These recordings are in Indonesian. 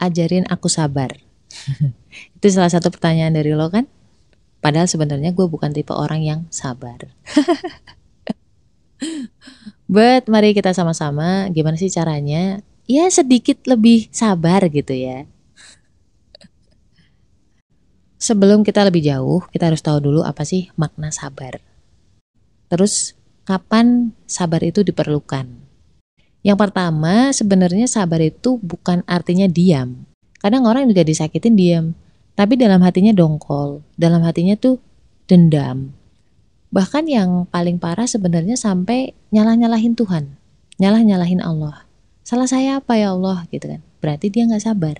ajarin aku sabar. Itu salah satu pertanyaan dari lo kan? Padahal sebenarnya gue bukan tipe orang yang sabar. But mari kita sama-sama gimana sih caranya ya sedikit lebih sabar gitu ya. Sebelum kita lebih jauh, kita harus tahu dulu apa sih makna sabar. Terus kapan sabar itu diperlukan? Yang pertama, sebenarnya sabar itu bukan artinya diam. Kadang orang juga disakitin diam, tapi dalam hatinya dongkol, dalam hatinya tuh dendam. Bahkan yang paling parah sebenarnya sampai nyalah-nyalahin Tuhan, nyalah-nyalahin Allah. Salah saya apa ya Allah gitu kan. Berarti dia nggak sabar.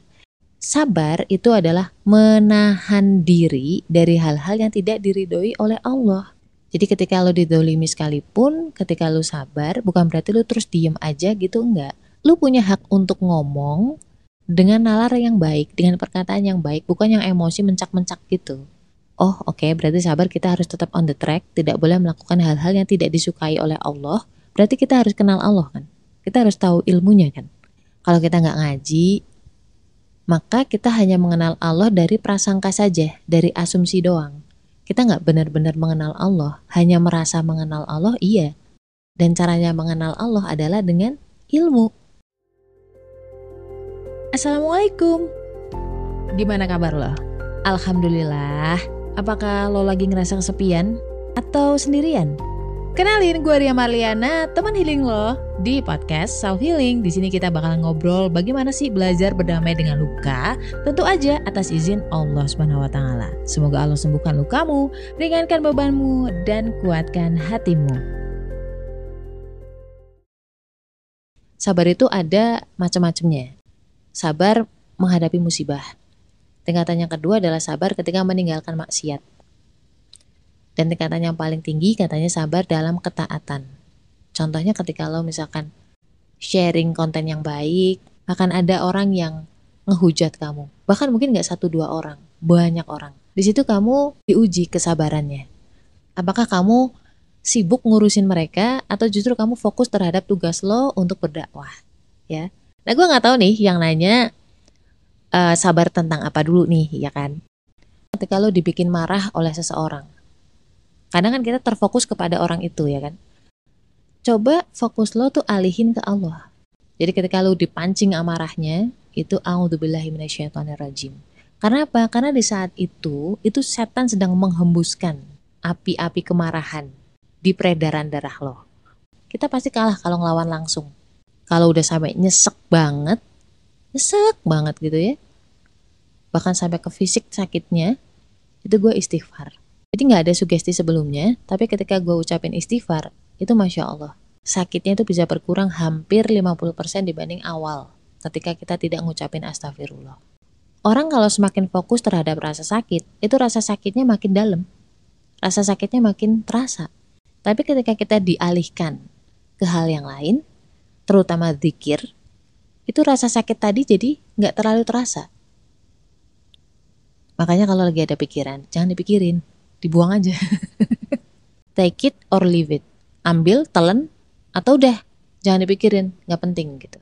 Sabar itu adalah menahan diri dari hal-hal yang tidak diridhoi oleh Allah. Jadi ketika lo didolimi sekalipun, ketika lo sabar, bukan berarti lo terus diem aja gitu, enggak. Lo punya hak untuk ngomong, dengan nalar yang baik, dengan perkataan yang baik, bukan yang emosi mencak-mencak gitu. Oh, oke, okay, berarti sabar kita harus tetap on the track, tidak boleh melakukan hal-hal yang tidak disukai oleh Allah. Berarti kita harus kenal Allah kan? Kita harus tahu ilmunya kan? Kalau kita nggak ngaji, maka kita hanya mengenal Allah dari prasangka saja, dari asumsi doang. Kita nggak benar-benar mengenal Allah, hanya merasa mengenal Allah, iya. Dan caranya mengenal Allah adalah dengan ilmu. Assalamualaikum. Gimana kabar lo? Alhamdulillah. Apakah lo lagi ngerasa kesepian atau sendirian? Kenalin gue Ria Marliana, teman healing lo di podcast Self Healing. Di sini kita bakal ngobrol bagaimana sih belajar berdamai dengan luka, tentu aja atas izin Allah Subhanahu wa taala. Semoga Allah sembuhkan lukamu, ringankan bebanmu dan kuatkan hatimu. Sabar itu ada macam-macamnya sabar menghadapi musibah. Tingkatan yang kedua adalah sabar ketika meninggalkan maksiat. Dan tingkatan yang paling tinggi katanya sabar dalam ketaatan. Contohnya ketika lo misalkan sharing konten yang baik, akan ada orang yang ngehujat kamu. Bahkan mungkin nggak satu dua orang, banyak orang. Di situ kamu diuji kesabarannya. Apakah kamu sibuk ngurusin mereka atau justru kamu fokus terhadap tugas lo untuk berdakwah, ya? Nah gue nggak tahu nih yang nanya uh, sabar tentang apa dulu nih ya kan. Ketika lo dibikin marah oleh seseorang. Kadang kan kita terfokus kepada orang itu ya kan. Coba fokus lo tuh alihin ke Allah. Jadi ketika lo dipancing amarahnya, itu minasyaitonirrajim. Karena apa? Karena di saat itu, itu setan sedang menghembuskan api-api kemarahan di peredaran darah lo. Kita pasti kalah kalau ngelawan langsung kalau udah sampai nyesek banget nyesek banget gitu ya bahkan sampai ke fisik sakitnya itu gue istighfar jadi nggak ada sugesti sebelumnya tapi ketika gue ucapin istighfar itu masya Allah. Sakitnya itu bisa berkurang hampir 50% dibanding awal ketika kita tidak ngucapin astagfirullah. Orang kalau semakin fokus terhadap rasa sakit itu rasa sakitnya makin dalam. Rasa sakitnya makin terasa. Tapi ketika kita dialihkan ke hal yang lain terutama zikir, itu rasa sakit tadi jadi nggak terlalu terasa. Makanya kalau lagi ada pikiran, jangan dipikirin, dibuang aja. Take it or leave it. Ambil, telan, atau udah, jangan dipikirin, nggak penting gitu.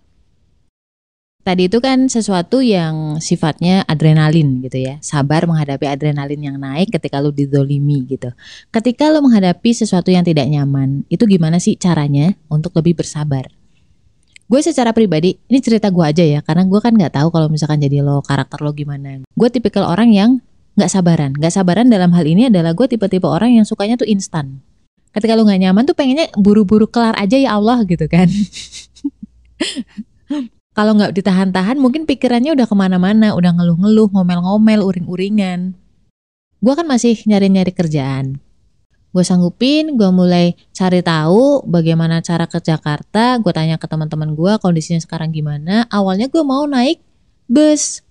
Tadi itu kan sesuatu yang sifatnya adrenalin gitu ya. Sabar menghadapi adrenalin yang naik ketika lu didolimi gitu. Ketika lu menghadapi sesuatu yang tidak nyaman, itu gimana sih caranya untuk lebih bersabar? gue secara pribadi ini cerita gue aja ya karena gue kan nggak tahu kalau misalkan jadi lo karakter lo gimana gue tipikal orang yang nggak sabaran. Nggak sabaran dalam hal ini adalah gue tipe-tipe orang yang sukanya tuh instan. Ketika lo nggak nyaman tuh pengennya buru-buru kelar aja ya Allah gitu kan. Kalau nggak ditahan-tahan mungkin pikirannya udah ke mana-mana udah ngeluh-ngeluh ngomel-ngomel uring-uringan. Gue kan masih nyari-nyari kerjaan. Gue sanggupin, gue mulai cari tahu bagaimana cara ke Jakarta, gue tanya ke teman-teman gue kondisinya sekarang gimana. Awalnya gue mau naik bus.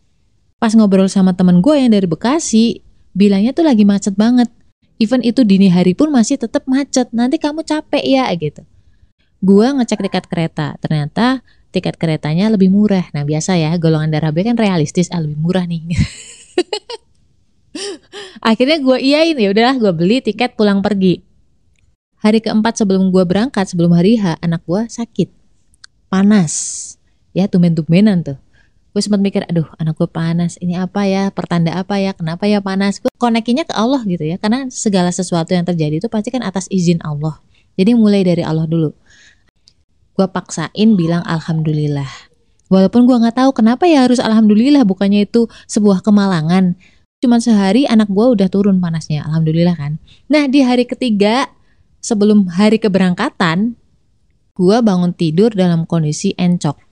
Pas ngobrol sama temen gue yang dari Bekasi, bilangnya tuh lagi macet banget. Even itu dini hari pun masih tetap macet. Nanti kamu capek ya gitu. Gue ngecek tiket kereta, ternyata tiket keretanya lebih murah. Nah biasa ya, golongan darah B kan realistis, ah lebih murah nih. Akhirnya gue iyain ya udahlah gue beli tiket pulang pergi. Hari keempat sebelum gue berangkat sebelum hari H anak gue sakit, panas, ya tumen-tumenan tuh. Gue sempat mikir aduh anak gue panas. Ini apa ya? Pertanda apa ya? Kenapa ya panas gue konekinya ke Allah gitu ya. Karena segala sesuatu yang terjadi itu pasti kan atas izin Allah. Jadi mulai dari Allah dulu. Gue paksain bilang alhamdulillah. Walaupun gue nggak tahu kenapa ya harus alhamdulillah bukannya itu sebuah kemalangan. Cuma sehari anak gue udah turun panasnya alhamdulillah kan. Nah di hari ketiga sebelum hari keberangkatan gue bangun tidur dalam kondisi encok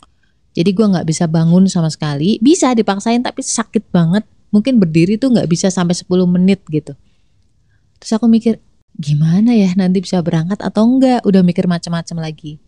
jadi gue nggak bisa bangun sama sekali. Bisa dipaksain tapi sakit banget. Mungkin berdiri tuh nggak bisa sampai 10 menit gitu. Terus aku mikir, gimana ya nanti bisa berangkat atau enggak? Udah mikir macam-macam lagi.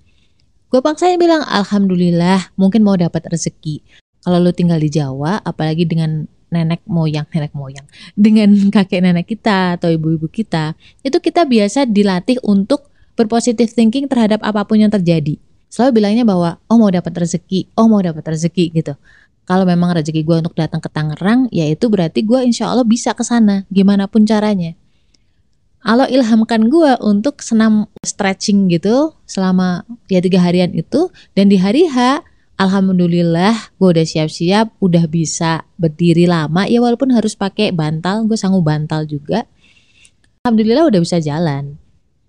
Gue paksain bilang, Alhamdulillah mungkin mau dapat rezeki. Kalau lu tinggal di Jawa, apalagi dengan nenek moyang, nenek moyang, dengan kakek nenek kita atau ibu-ibu kita, itu kita biasa dilatih untuk berpositif thinking terhadap apa pun yang terjadi selalu bilangnya bahwa oh mau dapat rezeki, oh mau dapat rezeki gitu. Kalau memang rezeki gue untuk datang ke Tangerang, ya itu berarti gue insya Allah bisa ke sana, gimana pun caranya. Allah ilhamkan gue untuk senam stretching gitu selama ya tiga harian itu dan di hari H Alhamdulillah gue udah siap-siap udah bisa berdiri lama ya walaupun harus pakai bantal gue sanggup bantal juga Alhamdulillah udah bisa jalan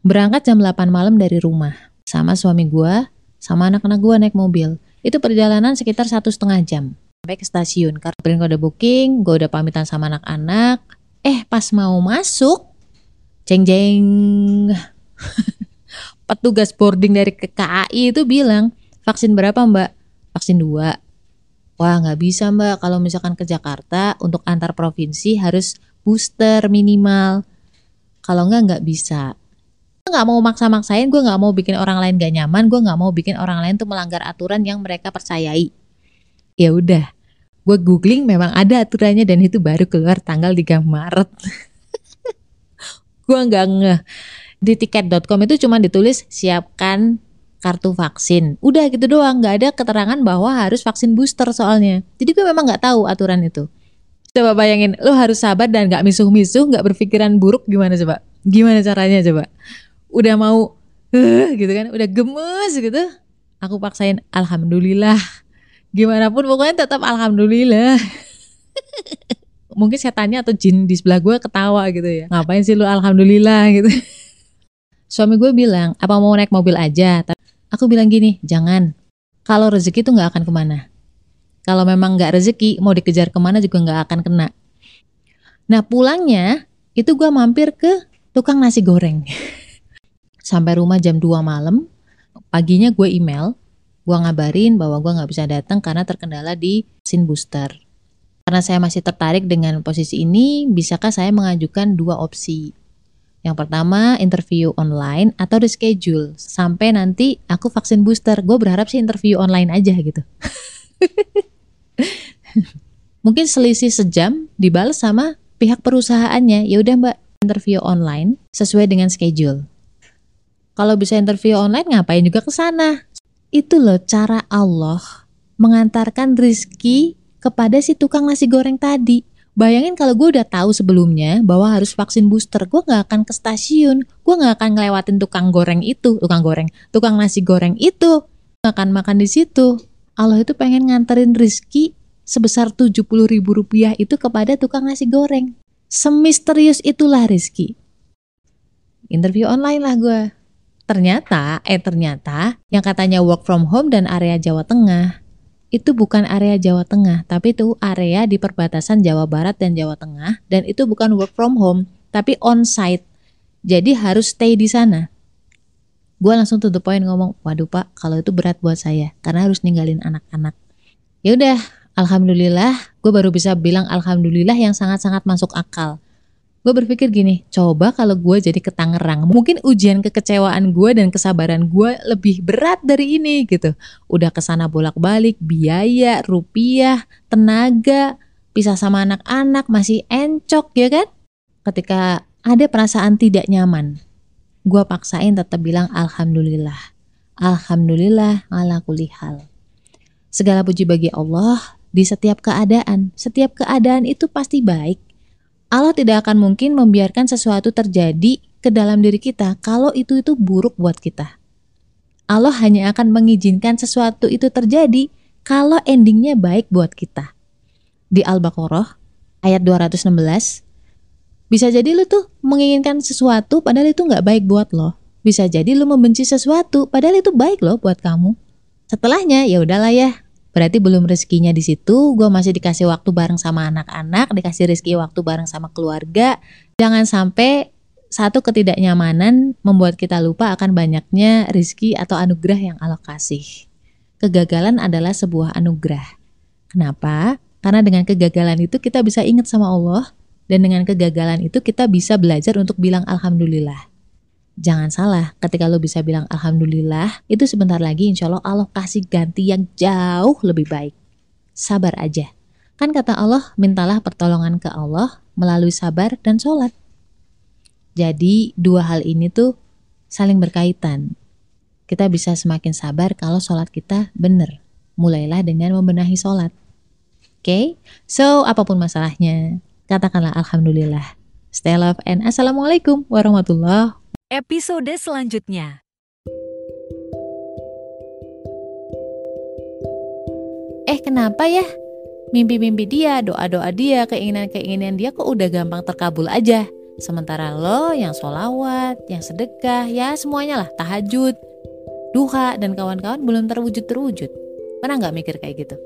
berangkat jam 8 malam dari rumah sama suami gue sama anak-anak gue naik mobil. Itu perjalanan sekitar satu setengah jam sampai ke stasiun. Karena gue udah booking, gue udah pamitan sama anak-anak. Eh pas mau masuk, jeng jeng, petugas boarding dari KAI itu bilang vaksin berapa mbak? Vaksin dua. Wah nggak bisa mbak kalau misalkan ke Jakarta untuk antar provinsi harus booster minimal. Kalau nggak nggak bisa nggak mau maksa-maksain gue nggak mau bikin orang lain gak nyaman gue nggak mau bikin orang lain tuh melanggar aturan yang mereka percayai. Ya udah gue googling memang ada aturannya dan itu baru keluar tanggal 3 Maret. Gue nggak nge di tiket.com itu cuma ditulis siapkan kartu vaksin. Udah gitu doang nggak ada keterangan bahwa harus vaksin booster soalnya. Jadi gue memang nggak tahu aturan itu. Coba bayangin lo harus sabar dan nggak misuh-misuh nggak berpikiran buruk gimana coba? Gimana caranya coba udah mau uh, gitu kan. Udah gemes gitu. Aku paksain alhamdulillah. Gimana pun pokoknya tetap alhamdulillah. Mungkin setannya atau jin di sebelah gue ketawa gitu ya. Ngapain sih lu alhamdulillah? gitu. Suami gue bilang apa mau naik mobil aja? Aku bilang gini jangan. Kalau rezeki tuh nggak akan ke mana. Kalau memang nggak rezeki mau dikejar ke mana juga nggak akan kena. Nah pulangnya itu gue mampir ke tukang nasi goreng sampai rumah jam 2 malam. Paginya gue email, gue ngabarin bahwa gue nggak bisa datang karena terkendala di sin booster. Karena saya masih tertarik dengan posisi ini, bisakah saya mengajukan dua opsi? Yang pertama, interview online atau reschedule sampai nanti aku vaksin booster. Gue berharap sih interview online aja gitu. Mungkin selisih sejam dibalas sama pihak perusahaannya. Ya udah Mbak, interview online sesuai dengan schedule. Kalau bisa interview online ngapain juga ke sana? Itu loh cara Allah mengantarkan rizki kepada si tukang nasi goreng tadi. Bayangin kalau gue udah tahu sebelumnya bahwa harus vaksin booster, gue gak akan ke stasiun, gue gak akan ngelewatin tukang goreng itu, tukang goreng, tukang nasi goreng itu, gak akan makan di situ. Allah itu pengen nganterin rizki sebesar 70 ribu rupiah itu kepada tukang nasi goreng. Semisterius itulah rizki. Interview online lah gue. Ternyata, eh ternyata yang katanya work from home dan area Jawa Tengah itu bukan area Jawa Tengah, tapi itu area di perbatasan Jawa Barat dan Jawa Tengah dan itu bukan work from home, tapi on site. Jadi harus stay di sana. Gue langsung tuh the point ngomong, waduh pak, kalau itu berat buat saya karena harus ninggalin anak-anak. Ya udah, alhamdulillah, gue baru bisa bilang alhamdulillah yang sangat-sangat masuk akal gue berpikir gini, coba kalau gue jadi ke Tangerang, mungkin ujian kekecewaan gue dan kesabaran gue lebih berat dari ini gitu. Udah ke sana bolak-balik, biaya, rupiah, tenaga, pisah sama anak-anak, masih encok ya kan? Ketika ada perasaan tidak nyaman, gue paksain tetap bilang Alhamdulillah. Alhamdulillah ala kulihal. Segala puji bagi Allah di setiap keadaan. Setiap keadaan itu pasti baik Allah tidak akan mungkin membiarkan sesuatu terjadi ke dalam diri kita kalau itu itu buruk buat kita. Allah hanya akan mengizinkan sesuatu itu terjadi kalau endingnya baik buat kita. Di Al-Baqarah ayat 216, bisa jadi lu tuh menginginkan sesuatu padahal itu nggak baik buat lo. Bisa jadi lu membenci sesuatu padahal itu baik loh buat kamu. Setelahnya ya udahlah ya, berarti belum rezekinya di situ. Gue masih dikasih waktu bareng sama anak-anak, dikasih rezeki waktu bareng sama keluarga. Jangan sampai satu ketidaknyamanan membuat kita lupa akan banyaknya rizki atau anugerah yang Allah kasih. Kegagalan adalah sebuah anugerah. Kenapa? Karena dengan kegagalan itu kita bisa ingat sama Allah dan dengan kegagalan itu kita bisa belajar untuk bilang alhamdulillah. Jangan salah, ketika lo bisa bilang Alhamdulillah, itu sebentar lagi insya Allah Allah kasih ganti yang jauh lebih baik. Sabar aja. Kan kata Allah, mintalah pertolongan ke Allah melalui sabar dan sholat. Jadi dua hal ini tuh saling berkaitan. Kita bisa semakin sabar kalau sholat kita benar. Mulailah dengan membenahi sholat. Oke, okay? so apa pun masalahnya, katakanlah Alhamdulillah. Stay love and Assalamualaikum warahmatullahi Episode selanjutnya. Eh kenapa ya? Mimpi-mimpi dia, doa-doa dia, keinginan-keinginan dia kok udah gampang terkabul aja. Sementara lo yang solawat, yang sedekah, ya semuanya lah, tahajud, duha, dan kawan-kawan belum terwujud-terwujud. Pernah nggak mikir kayak gitu?